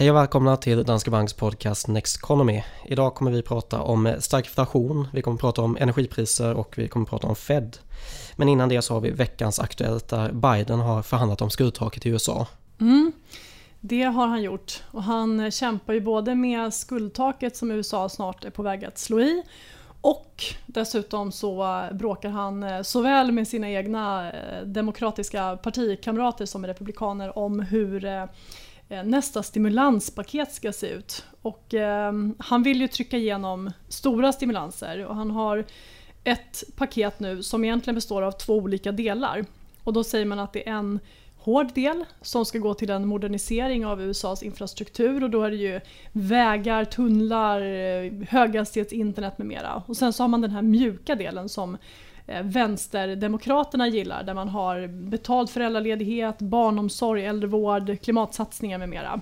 Hej och välkomna till Danske Banks podcast Next Economy. Idag kommer vi prata om stark inflation, vi kommer prata om energipriser och vi kommer prata om Fed. Men innan det så har vi veckans Aktuellt där Biden har förhandlat om skuldtaket i USA. Mm, det har han gjort och han kämpar ju både med skuldtaket som USA snart är på väg att slå i och dessutom så bråkar han eh, såväl med sina egna eh, demokratiska partikamrater som republikaner om hur eh, Eh, nästa stimulanspaket ska se ut. Och eh, han vill ju trycka igenom stora stimulanser och han har ett paket nu som egentligen består av två olika delar. Och då säger man att det är en hård del som ska gå till en modernisering av USAs infrastruktur och då är det ju vägar, tunnlar, eh, höghastighetsinternet med mera. Och sen så har man den här mjuka delen som Eh, vänsterdemokraterna gillar där man har betald föräldraledighet, barnomsorg, äldrevård, klimatsatsningar med mera.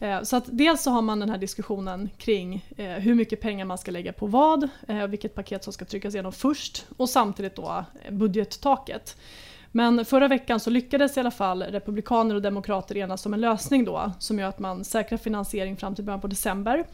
Eh, så att dels så har man den här diskussionen kring eh, hur mycket pengar man ska lägga på vad, vilket paket som ska tryckas igenom först och samtidigt då budgettaket. Men förra veckan så lyckades i alla fall republikaner och demokrater enas om en lösning då som gör att man säkrar finansiering fram till början på december.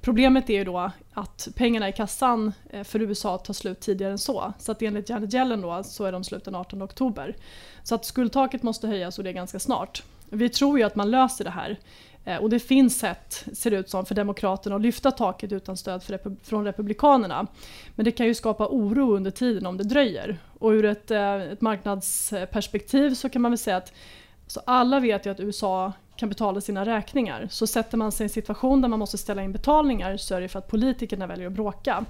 Problemet är ju då att pengarna i kassan eh, för USA tar slut tidigare än så. Så att enligt Janet Yellen då så är de slut den 18 oktober. Så att skuldtaket måste höjas och det är ganska snart. Vi tror ju att man löser det här. Eh, och det finns sätt, ser det ut som, för Demokraterna att lyfta taket utan stöd från Republikanerna. Men det kan ju skapa oro under tiden om det dröjer. Och ur ett, eh, ett marknadsperspektiv så kan man väl säga att så alla vet ju att USA kan betala sina räkningar. Så sätter man sig i en situation där man måste ställa in betalningar så är det för att politikerna väljer att bråka.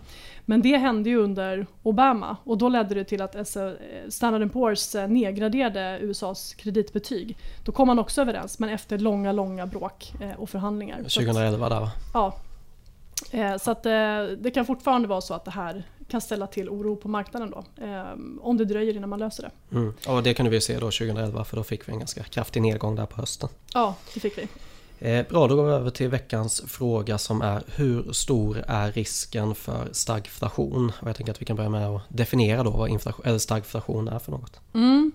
Men det hände ju under Obama och då ledde det till att Standard Poor's eh, nedgraderade USAs kreditbetyg. Då kom man också överens men efter långa, långa bråk eh, och förhandlingar. 2011 där va? Ja. Eh, så att det kan fortfarande vara så att det här kan ställa till oro på marknaden då. Om det dröjer innan man löser det. Mm. Och det kunde vi se då 2011 för då fick vi en ganska kraftig nedgång där på hösten. Ja, det fick vi. Eh, bra, då går vi över till veckans fråga som är hur stor är risken för stagflation? Och jag tänker att vi kan börja med att definiera då vad stagflation är för något. Mm.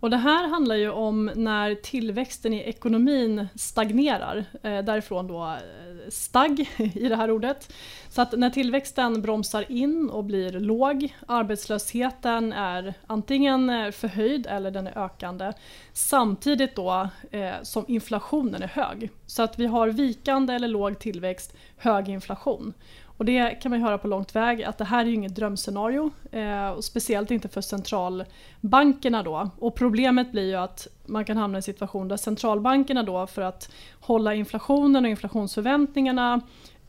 Och det här handlar ju om när tillväxten i ekonomin stagnerar. Eh, därifrån då eh, stagg i det här ordet. Så att när tillväxten bromsar in och blir låg, arbetslösheten är antingen eh, förhöjd eller den är ökande. Samtidigt då eh, som inflationen är hög. Så att vi har vikande eller låg tillväxt, hög inflation. Och det kan man höra på långt väg att det här är ju inget drömscenario. Eh, och speciellt inte för centralbankerna då. Och problemet blir ju att man kan hamna i en situation där centralbankerna då för att hålla inflationen och inflationsförväntningarna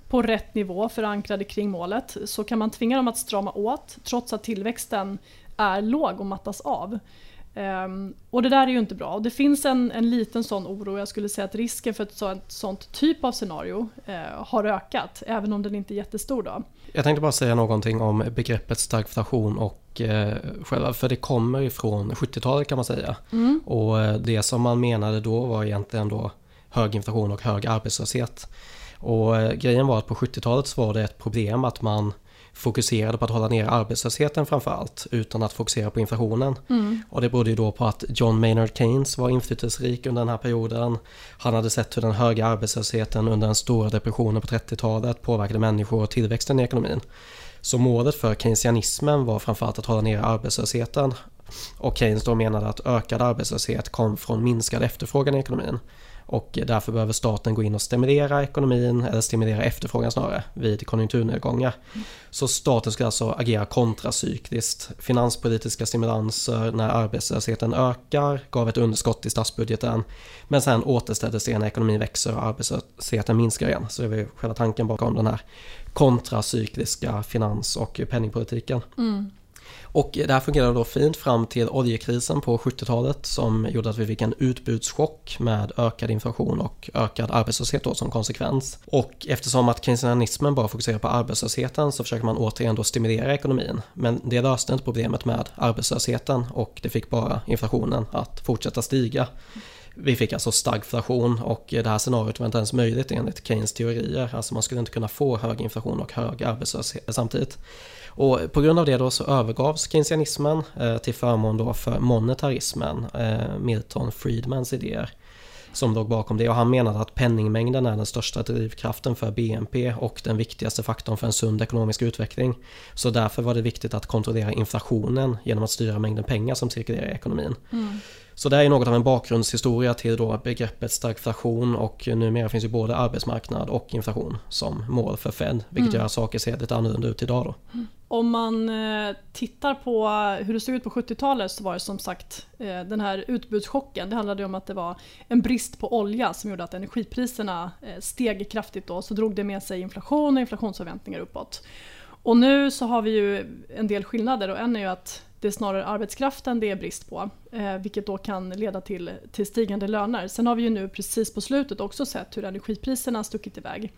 på rätt nivå förankrade kring målet så kan man tvinga dem att strama åt trots att tillväxten är låg och mattas av. Um, och det där är ju inte bra. Och det finns en, en liten sån oro. Jag skulle säga att risken för ett sånt, sånt typ av scenario uh, har ökat, även om den inte är jättestor. Då. Jag tänkte bara säga någonting om begreppet stagflation och uh, själva, för det kommer ifrån 70-talet kan man säga. Mm. Och uh, det som man menade då var egentligen då hög inflation och hög arbetslöshet. Och grejen var att på 70-talet så var det ett problem att man fokuserade på att hålla ner arbetslösheten framförallt utan att fokusera på inflationen. Mm. Och det berodde ju då på att John Maynard Keynes var inflytelserik under den här perioden. Han hade sett hur den höga arbetslösheten under den stora depressionen på 30-talet påverkade människor och tillväxten i ekonomin. Så målet för keynesianismen var framförallt att hålla ner arbetslösheten. Och Keynes då menade att ökad arbetslöshet kom från minskad efterfrågan i ekonomin. Och därför behöver staten gå in och stimulera ekonomin, eller stimulera efterfrågan snarare, vid konjunkturnedgångar. Så staten ska alltså agera kontracykliskt. Finanspolitiska stimulanser när arbetslösheten ökar gav ett underskott i statsbudgeten. Men sen återställdes det när ekonomin växer och arbetslösheten minskar igen. Så det är själva tanken bakom den här kontracykliska finans och penningpolitiken. Mm. Och det här fungerade då fint fram till oljekrisen på 70-talet som gjorde att vi fick en utbudschock med ökad inflation och ökad arbetslöshet då som konsekvens. Och eftersom att keynesianismen bara fokuserar på arbetslösheten så försöker man återigen då stimulera ekonomin. Men det löste inte problemet med arbetslösheten och det fick bara inflationen att fortsätta stiga. Vi fick alltså stagflation och det här scenariot var inte ens möjligt enligt Keynes teorier. Alltså man skulle inte kunna få hög inflation och hög arbetslöshet samtidigt. Och på grund av det då så övergavs keynesianismen eh, till förmån då för monetarismen, eh, Milton Friedmans idéer. som låg bakom det och han menade att penningmängden är den största drivkraften för BNP och den viktigaste faktorn för en sund ekonomisk utveckling. Så därför var det viktigt att kontrollera inflationen genom att styra mängden pengar som cirkulerar i ekonomin. Mm. Så det är något av en bakgrundshistoria till då begreppet stagflation och numera finns ju både arbetsmarknad och inflation som mål för Fed, vilket mm. gör att saker ser lite annorlunda ut idag. Då. Mm. Om man eh, tittar på hur det såg ut på 70-talet så var det som sagt eh, den här utbudschocken. Det handlade om att det var en brist på olja som gjorde att energipriserna eh, steg kraftigt då. Så drog det med sig inflation och inflationsförväntningar uppåt. Och nu så har vi ju en del skillnader och en är ju att det är snarare arbetskraften det är brist på, eh, vilket då kan leda till, till stigande löner. Sen har vi ju nu precis på slutet också sett hur energipriserna har stuckit iväg.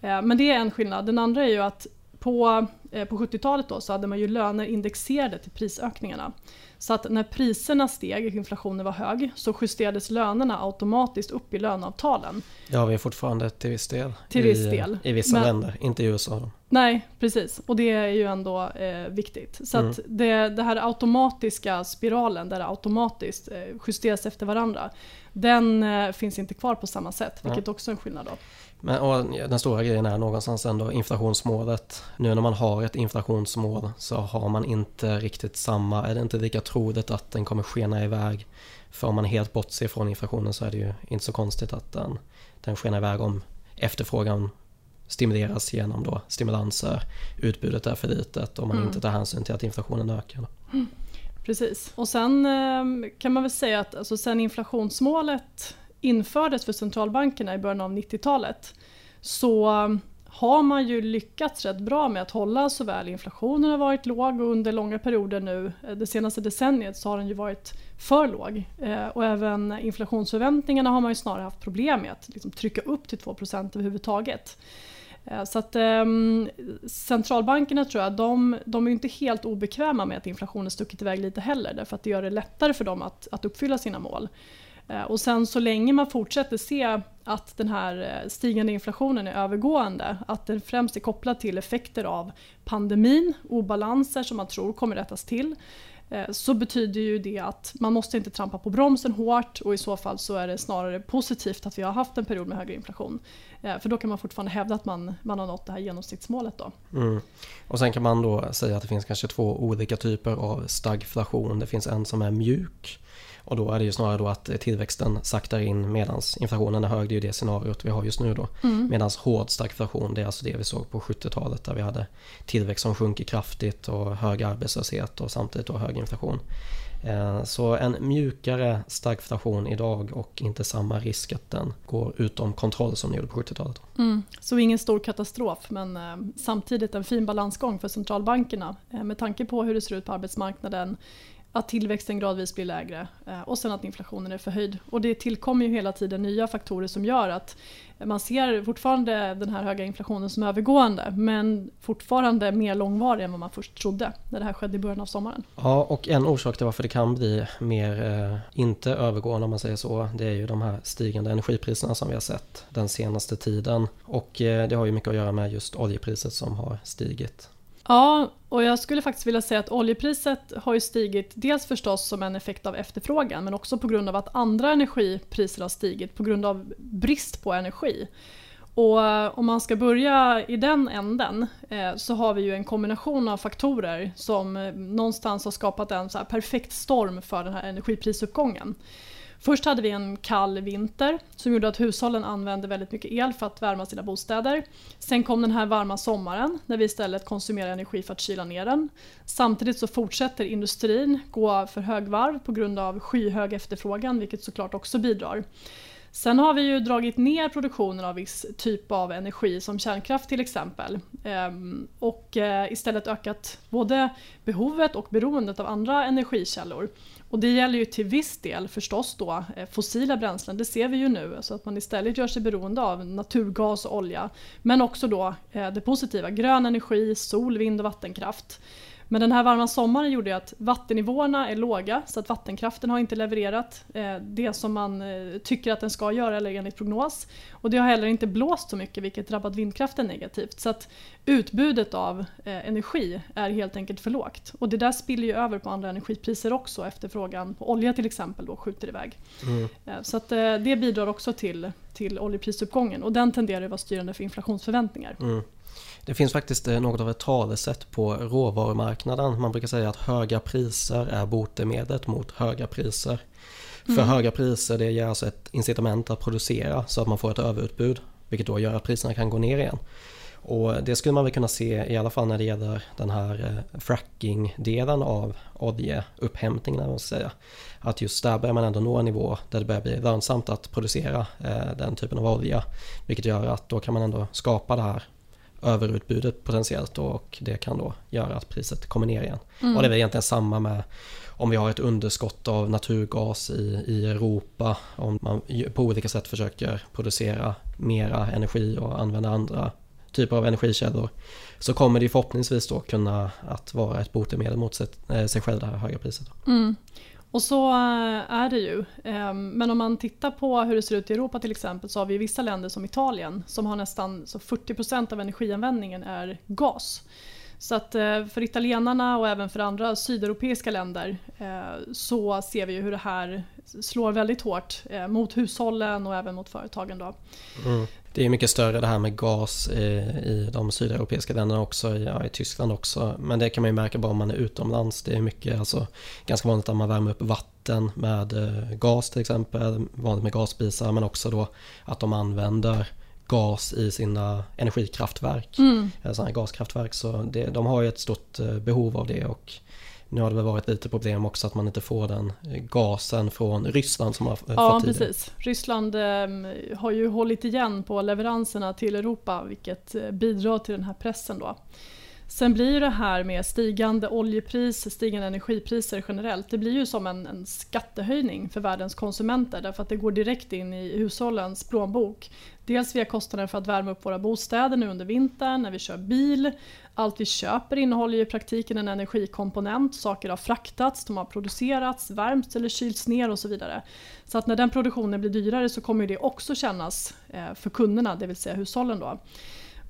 Eh, men det är en skillnad. Den andra är ju att på, eh, på 70-talet då så hade man ju löner indexerade till prisökningarna. Så att när priserna steg och inflationen var hög så justerades lönerna automatiskt upp i löneavtalen. Det har vi fortfarande till viss del. Till viss del. I, i vissa Men, länder, inte i USA. Nej, precis. Och det är ju ändå eh, viktigt. Så mm. att det, det här automatiska spiralen där det automatiskt eh, justeras efter varandra. Den eh, finns inte kvar på samma sätt, vilket ja. också är en skillnad. Då. Men den stora grejen är någonstans ändå inflationsmålet. Nu när man har ett inflationsmål så har man inte riktigt samma, är det inte lika troligt att den kommer skena iväg. För om man helt bortser från inflationen så är det ju inte så konstigt att den, den skenar iväg om efterfrågan stimuleras genom då stimulanser, utbudet är för litet och man mm. inte tar hänsyn till att inflationen ökar. Mm. Precis, och sen eh, kan man väl säga att alltså sen inflationsmålet infördes för centralbankerna i början av 90-talet så har man ju lyckats rätt bra med att hålla såväl inflationen har varit låg och under långa perioder nu, eh, det senaste decenniet, så har den ju varit för låg. Eh, och även inflationsförväntningarna har man ju snarare haft problem med att liksom trycka upp till 2% överhuvudtaget. Eh, så att ehm, centralbankerna tror jag, de, de är inte helt obekväma med att inflationen stuckit iväg lite heller därför att det gör det lättare för dem att, att uppfylla sina mål. Eh, och sen så länge man fortsätter se att den här eh, stigande inflationen är övergående, att den främst är kopplad till effekter av pandemin, obalanser som man tror kommer rättas till, eh, så betyder ju det att man måste inte trampa på bromsen hårt och i så fall så är det snarare positivt att vi har haft en period med högre inflation. För då kan man fortfarande hävda att man, man har nått det här genomsnittsmålet. Då. Mm. Och sen kan man då säga att det finns kanske två olika typer av stagflation. Det finns en som är mjuk och då är det ju snarare då att tillväxten saktar in medan inflationen är hög. Det är ju det scenariot vi har just nu då. Mm. Medan hård stagflation, det är alltså det vi såg på 70-talet där vi hade tillväxt som sjunker kraftigt och hög arbetslöshet och samtidigt då hög inflation. Eh, så en mjukare stagflation idag och inte samma risk att den går utom kontroll som den gjorde på 70-talet. Mm. Så ingen stor katastrof men eh, samtidigt en fin balansgång för centralbankerna eh, med tanke på hur det ser ut på arbetsmarknaden att tillväxten gradvis blir lägre eh, och sen att inflationen är förhöjd. Och det tillkommer ju hela tiden nya faktorer som gör att man ser fortfarande den här höga inflationen som övergående men fortfarande mer långvarig än vad man först trodde när det här skedde i början av sommaren. Ja, och en orsak till varför det kan bli mer, eh, inte övergående om man säger så, det är ju de här stigande energipriserna som vi har sett den senaste tiden. Och eh, det har ju mycket att göra med just oljepriset som har stigit. Ja, och jag skulle faktiskt vilja säga att oljepriset har ju stigit dels förstås som en effekt av efterfrågan men också på grund av att andra energipriser har stigit på grund av brist på energi. Och eh, om man ska börja i den änden eh, så har vi ju en kombination av faktorer som eh, någonstans har skapat en så perfekt storm för den här energiprisuppgången. Först hade vi en kall vinter som gjorde att hushållen använde väldigt mycket el för att värma sina bostäder. Sen kom den här varma sommaren när vi istället konsumerar energi för att kyla ner den. Samtidigt så fortsätter industrin gå för högvarv på grund av skyhög efterfrågan vilket såklart också bidrar. Sen har vi ju dragit ner produktionen av viss typ av energi som kärnkraft till exempel. Ehm, och eh, istället ökat både behovet och beroendet av andra energikällor. Och det gäller ju till viss del förstås då eh, fossila bränslen, det ser vi ju nu. Så att man istället gör sig beroende av naturgas och olja. Men också då eh, det positiva, grön energi, sol, vind och vattenkraft. Men den här varma sommaren gjorde att vattennivåerna är låga så att vattenkraften har inte levererat eh, det som man eh, tycker att den ska göra eller enligt prognos. Och det har heller inte blåst så mycket vilket drabbat vindkraften negativt. Så att utbudet av eh, energi är helt enkelt för lågt. Och det där spiller ju över på andra energipriser också. Efterfrågan på olja till exempel då skjuter iväg. Mm. Så att det bidrar också till, till oljeprisuppgången och den tenderar att vara styrande för inflationsförväntningar. Mm. Det finns faktiskt eh, något av ett talesätt på råvarumarknaden. Man brukar säga att höga priser är botemedlet mot höga priser. Mm. För höga priser det ger alltså ett incitament att producera så att man får ett överutbud. Vilket då gör att priserna kan gå ner igen. Och det skulle man väl kunna se i alla fall när det gäller den här eh, fracking-delen av oljeupphämtningen. Man säga. Att just där börjar man ändå nå en nivå där det börjar bli lönsamt att producera eh, den typen av olja. Vilket gör att då kan man ändå skapa det här överutbudet potentiellt och det kan då göra att priset kommer ner igen. Mm. Och det är väl egentligen samma med om vi har ett underskott av naturgas i, i Europa, om man på olika sätt försöker producera mera energi och använda andra typer av energikällor så kommer det förhoppningsvis då kunna att vara ett botemedel mot sig, eh, sig själv det här höga priset. Mm. Och så eh, är det ju. Ehm, men om man tittar på hur det ser ut i Europa till exempel så har vi vissa länder som Italien som har nästan så 40% av energianvändningen är gas. Så att eh, för italienarna och även för andra sydeuropeiska länder eh, så ser vi hur det här slår väldigt hårt mot hushållen och även mot företagen. Då. Mm. Det är mycket större det här med gas i, i de sydeuropeiska länderna också, ja, i Tyskland också. Men det kan man ju märka bara om man är utomlands. Det är mycket, alltså, ganska vanligt att man värmer upp vatten med eh, gas till exempel. Vanligt med gasspisar men också då att de använder gas i sina energikraftverk. Mm. Sådana gaskraftverk. Så det, de har ju ett stort eh, behov av det och nu har det väl varit lite problem också att man inte får den gasen från Ryssland som har ja, fått precis. Ryssland eh, har ju hållit igen på leveranserna till Europa vilket eh, bidrar till den här pressen då. Sen blir det här med stigande oljepris, stigande energipriser generellt, det blir ju som en, en, skattehöjning för världens konsumenter därför att det går direkt in i hushållens plånbok. Dels via kostnader för att värma upp våra bostäder nu under vintern, när vi kör bil. Allt vi köper innehåller ju i praktiken en energikomponent. Saker har fraktats, de har producerats, värmts eller kylts ner och så vidare. Så att när den produktionen blir dyrare så kommer det också kännas eh, för kunderna, det vill säga hushållen. Då.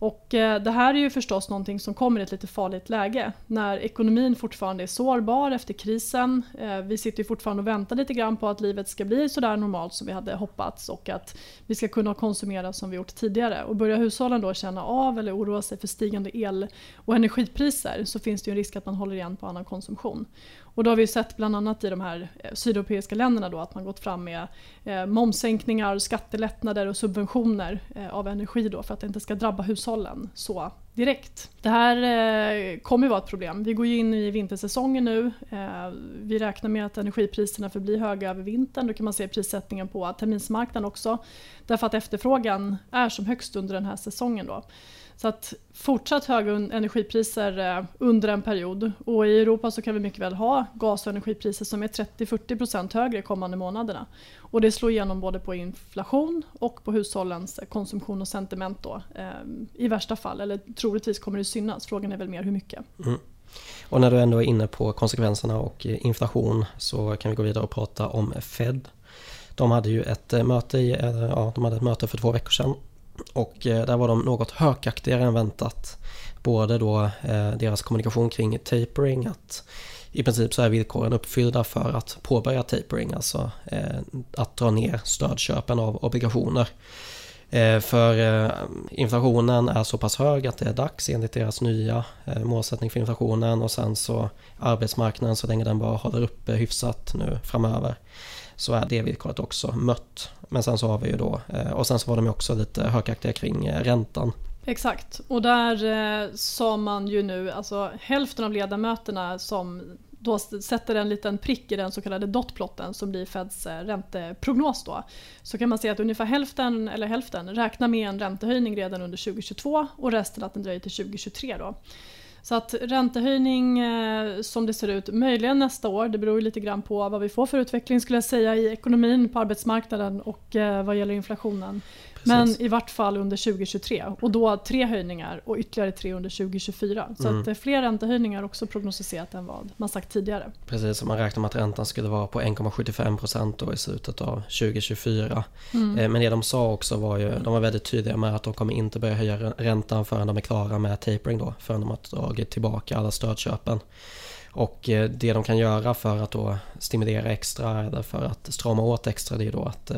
Och eh, det här är ju förstås någonting som kommer i ett lite farligt läge när ekonomin fortfarande är sårbar efter krisen. Eh, vi sitter ju fortfarande och väntar lite grann på att livet ska bli sådär normalt som vi hade hoppats och att vi ska kunna konsumera som vi gjort tidigare. Och börjar hushållen då känna av eller oroa sig för stigande el och energipriser så finns det ju en risk att man håller igen på annan konsumtion. Och då har vi sett bland annat i de här eh, sydeuropeiska länderna då att man gått fram med eh, momssänkningar, skattelättnader och subventioner eh, av energi då för att det inte ska drabba hushållen så direkt. Det här eh, kommer ju vara ett problem. Vi går ju in i vintersäsongen nu. Eh, vi räknar med att energipriserna förblir höga över vintern. Då kan man se prissättningen på terminsmarknaden också. Därför att efterfrågan är som högst under den här säsongen. Då. Så att fortsatt höga energipriser eh, under en period och i Europa så kan vi mycket väl ha gas och energipriser som är 30-40% högre kommande månaderna. Och det slår igenom både på inflation och på hushållens eh, konsumtion och sentiment då, eh, i värsta fall. Eller troligtvis kommer det synas, frågan är väl mer hur mycket. Mm. Och när du ändå är inne på konsekvenserna och inflation så kan vi gå vidare och prata om Fed. De hade ju ett möte, i, ja, de hade ett möte för två veckor sedan och eh, där var de något hökaktigare än väntat. Både då eh, deras kommunikation kring tapering, att i princip så är villkoren uppfyllda för att påbörja tapering, alltså eh, att dra ner stödköpen av obligationer. För inflationen är så pass hög att det är dags enligt deras nya målsättning för inflationen och sen så arbetsmarknaden så länge den bara håller uppe hyfsat nu framöver så är det villkoret också mött. Men sen så har vi ju då, eh, och sen så var de också lite hökaktiga kring eh, räntan. Exakt, och där eh, sa man ju nu, alltså hälften av ledamöterna som då sätter en liten prick i den så kallade dotplotten som blir Feds eh, ränteprognos då. Så kan man se att ungefär hälften, eller hälften, räknar med en räntehöjning redan under 2022 och resten att den dröjer till 2023 då. Så att räntehöjning eh, som det ser ut, möjligen nästa år. Det beror lite grann på vad vi får för utveckling skulle jag säga i ekonomin, på arbetsmarknaden och eh, vad gäller inflationen. Men i vart fall under 2023 och då tre höjningar och ytterligare tre under 2024. Så mm. att eh, fler räntehöjningar också prognostiserat än vad man sagt tidigare. Precis, man räknar med att räntan skulle vara på 1,75% i slutet av 2024. Mm. Eh, men det de sa också var ju, de var väldigt tydliga med att de kommer inte börja höja räntan förrän de är klara med tapering då, förrän de har dragit tillbaka alla stödköpen. Och eh, det de kan göra för att då stimulera extra eller för att strama åt extra det är då att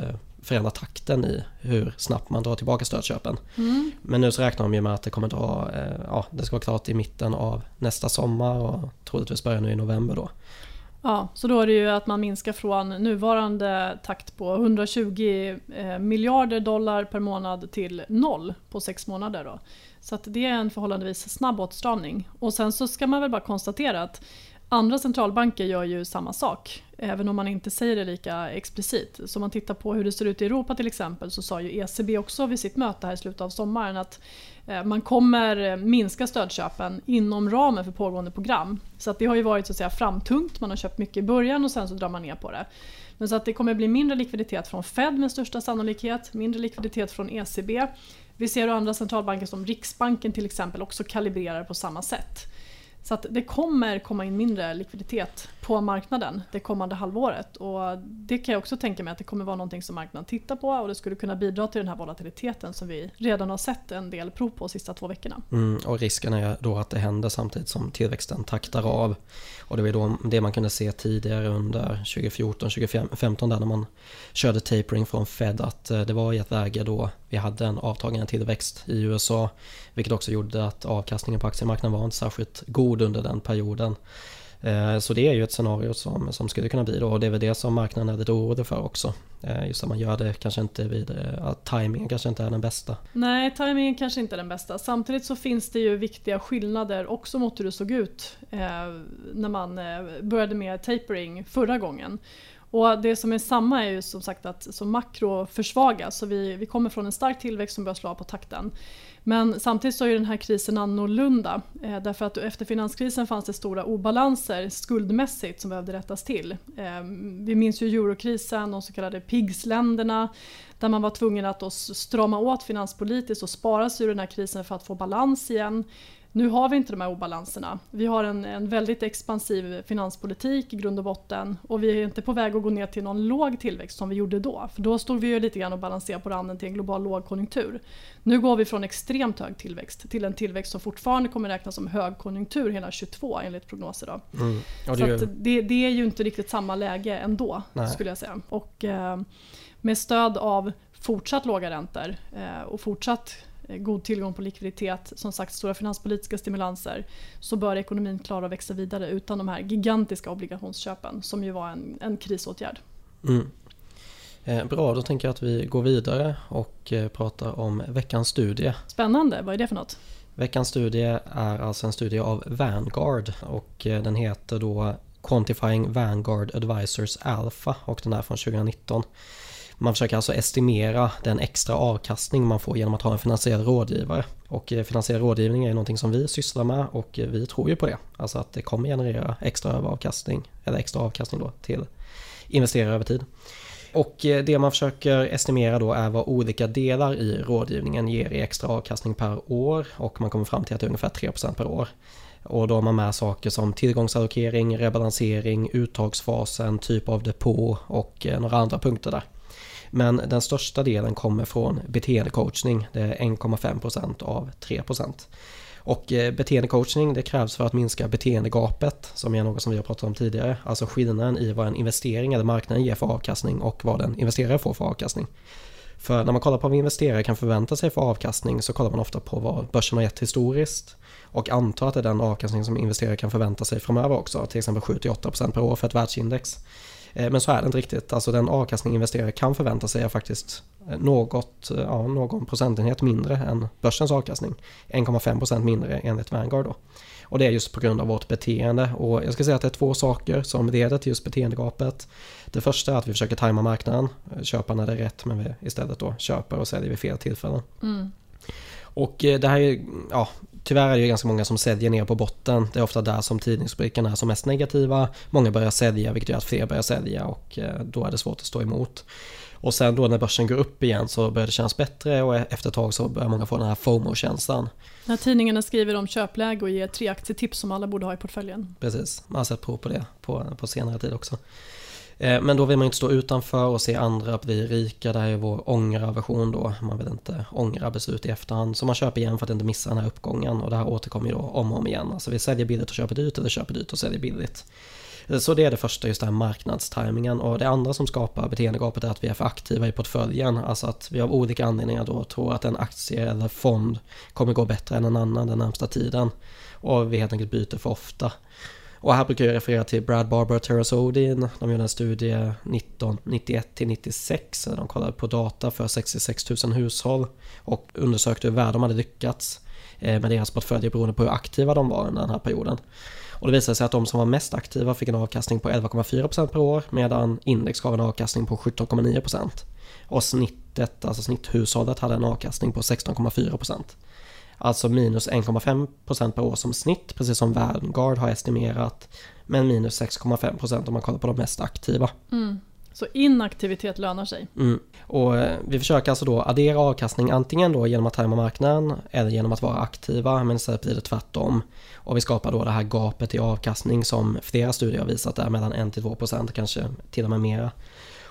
förändra takten i hur snabbt man drar tillbaka stödköpen. Mm. Men nu så räknar de ju med att det kommer dra, eh, ja det ska vara klart i mitten av nästa sommar och troligtvis börjar nu i november då. Ja, så då är det ju att man minskar från nuvarande takt på 120 eh, miljarder dollar per månad till noll på sex månader. Då. Så det är en förhållandevis snabb åtstramning. Och sen så ska man väl bara konstatera att Andra centralbanker gör ju samma sak, även om man inte säger det lika explicit. Så om man tittar på hur det ser ut i Europa till exempel så sa ju ECB också vid sitt möte här i slutet av sommaren att eh, man kommer eh, minska stödköpen inom ramen för pågående program. Så att det har ju varit så att säga framtungt, man har köpt mycket i början och sen så drar man ner på det. Men så att det kommer bli mindre likviditet från Fed med största sannolikhet, mindre likviditet från ECB. Vi ser andra centralbanker som Riksbanken till exempel också kalibrerar på samma sätt. Så att det kommer komma in mindre likviditet på marknaden det kommande halvåret. Och det kan jag också tänka mig att det kommer vara någonting som marknaden tittar på och det skulle kunna bidra till den här volatiliteten som vi redan har sett en del prov på de sista två veckorna. Mm, och risken är då att det händer samtidigt som tillväxten taktar av. Och det var då det man kunde se tidigare under 2014-2015 där när man körde tapering från Fed att eh, det var i ett läge då vi hade en avtagande tillväxt i USA vilket också gjorde att avkastningen på aktiemarknaden var inte särskilt god under den perioden. Eh, så det är ju ett scenario som, som skulle kunna bli då och det är väl det som marknaden är lite orolig för också. Eh, just att man gör det kanske inte vid, eh, att tajmingen kanske inte är den bästa. Nej, tajmingen kanske inte är den bästa. Samtidigt så finns det ju viktiga skillnader också mot hur det såg ut när man började med tapering förra gången. Och det som är samma är ju som sagt att så makro försvagas. Så vi, vi kommer från en stark tillväxt som börjar slå på takten. Men samtidigt så är den här krisen annorlunda. Eh, därför att efter finanskrisen fanns det stora obalanser skuldmässigt som behövde rättas till. Eh, vi minns ju eurokrisen, de så kallade PIGS-länderna där man var tvungen att strama åt finanspolitiskt och spara sig ur den här krisen för att få balans igen. Nu har vi inte de här obalanserna. Vi har en, en väldigt expansiv finanspolitik i grund och botten och vi är inte på väg att gå ner till någon låg tillväxt som vi gjorde då. För då stod vi ju lite grann och balanserade på randen till en global lågkonjunktur. Nu går vi från extremt hög tillväxt till en tillväxt som fortfarande kommer räknas som högkonjunktur hela 22 enligt prognoser. Då. Mm. det, Så det, det, är ju inte riktigt samma läge ändå Nej. skulle jag säga. Och eh, med stöd av fortsatt låga räntor eh, och fortsatt god tillgång på likviditet, som sagt stora finanspolitiska stimulanser så bör ekonomin klara att växa vidare utan de här gigantiska obligationsköpen som ju var en, en krisåtgärd. Mm. Eh, bra, då tänker jag att vi går vidare och eh, pratar om veckans studie. Spännande, vad är det för något? Veckans studie är alltså en studie av Vanguard och den heter då Quantifying Vanguard Advisors Alpha och den är från 2019. Man försöker alltså estimera den extra avkastning man får genom att ha en finansiell rådgivare. Och eh, finansiell rådgivning är någonting som vi sysslar med och eh, vi tror ju på det. Alltså att det kommer generera extra avkastning, eller extra avkastning då till investerare över tid. Och eh, det man försöker estimera då är vad olika delar i rådgivningen ger i extra avkastning per år och man kommer fram till att det är ungefär 3% per år. Och då har man med saker som tillgångsallokering, rebalansering, uttagsfasen, typ av depå och några andra punkter där. Men den största delen kommer från beteendecoachning. Det är 1,5% av 3%. Och eh, beteendecoachning det krävs för att minska beteendegapet som är något som vi har pratat om tidigare. Alltså skillnaden i vad en investering eller marknaden ger för avkastning och vad en investerare får för avkastning. För när man kollar på vad investerare kan förvänta sig för avkastning så kollar man ofta på vad börsen har gett historiskt och antar att det är den avkastning som investerare kan förvänta sig framöver också, till exempel 7-8% per år för ett världsindex. Eh, men så är det inte riktigt. Alltså den avkastning investerare kan förvänta sig är faktiskt eh, något, eh, ja, någon procentenhet mindre än börsens avkastning. 1,5% mindre enligt Vanguard då. Och det är just på grund av vårt beteende. Och jag ska säga att det är två saker som leder till just beteendegapet. Det första är att vi försöker tajma marknaden, köpa när det är rätt men vi istället då köper och säljer vid fel tillfällen. Mm. Och det här är ja, tyvärr är det ganska många som säljer ner på botten. Det är ofta där som tidningsrubrikerna är som mest negativa. Många börjar sälja vilket gör att fler börjar sälja och eh, då är det svårt att stå emot. Och sen då när börsen går upp igen så börjar det kännas bättre och efter ett tag så börjar många få den här FOMO-känslan. När tidningarna skriver om köpläge och ger tre aktietips som alla borde ha i portföljen. Precis, man har sett prov på det på, på senare tid också. Eh, men då vill man inte stå utanför och se andra bli rika. Det här är vår ångra-version då. Man vill inte ångra beslut i efterhand. Så man köper igen för att inte missa den här uppgången. Och det här återkommer ju då om och om igen. Alltså vi säljer billigt och köper dyrt eller köper dyrt och säljer billigt. Eh, så det är det första, just den här marknadstimingen. Och det andra som skapar beteendegapet är att vi är för aktiva i portföljen. Alltså att vi av olika anledningar då tror att en aktie eller fond kommer gå bättre än en annan den närmsta tiden. Och vi helt enkelt byter för ofta. Och här brukar jag referera till Brad Barber och Terence Odin. De gjorde en studie 1991 till 96. De kollade på data för 66 000 hushåll och undersökte hur väl de hade lyckats eh, med deras portföljer beroende på hur aktiva de var under den här perioden. Och det visade sig att de som var mest aktiva fick en avkastning på 11,4% per år medan index gav en avkastning på 17,9%. Och snittet, alltså snitthushållet hade en avkastning på 16,4%. Alltså minus 1,5% per år som snitt, precis som Vanguard har estimerat. Men minus 6,5% om man kollar på de mest aktiva. Mm. Så inaktivitet lönar sig. Mm. Och eh, vi försöker alltså då addera avkastning antingen då genom att tajma marknaden eller genom att vara aktiva men istället blir det tvärtom. Och vi skapar då det här gapet i avkastning som flera studier har visat är mellan 1-2% kanske till och med mera.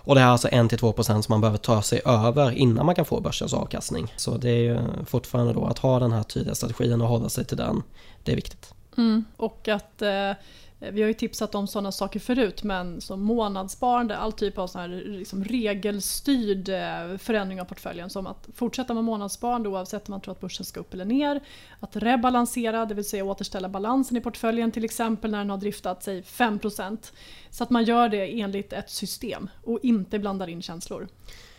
Och det är alltså 1-2% som man behöver ta sig över innan man kan få börsens avkastning. Så det är ju fortfarande då att ha den här tydliga strategin och hålla sig till den. Det är viktigt. Mm. Och att eh, Eh, vi har ju tipsat om sådana saker förut men som månadssparande, all typ av sån här liksom regelstyrd eh, förändring av portföljen. Som att fortsätta med månadssparande oavsett om man tror att börsen ska upp eller ner. Att rebalansera, det vill säga återställa balansen i portföljen till exempel när den har driftat sig 5%. Så att man gör det enligt ett system och inte blandar in känslor.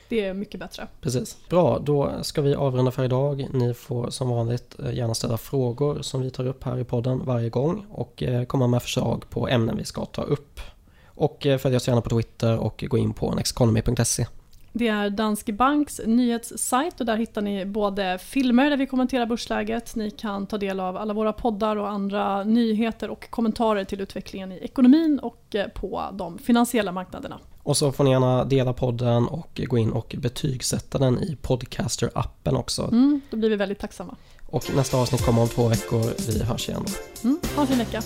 Det är mycket bättre. Precis. Bra, då ska vi avrunda för idag. Ni får som vanligt eh, gärna ställa frågor som vi tar upp här i podden varje gång och eh, komma med förslag på ämnen vi ska ta upp. Och eh, följ oss gärna på Twitter och gå in på nexteconomy.se. Det är Danske Banks nyhetssajt och där hittar ni både filmer där vi kommenterar börsläget, ni kan ta del av alla våra poddar och andra nyheter och kommentarer till utvecklingen i ekonomin och på de finansiella marknaderna. Och så får ni gärna dela podden och gå in och betygsätta den i Podcaster-appen också. Mm, då blir vi väldigt tacksamma. Och nästa avsnitt kommer om två veckor. Vi hörs igen då. Mm, ha en fin vecka.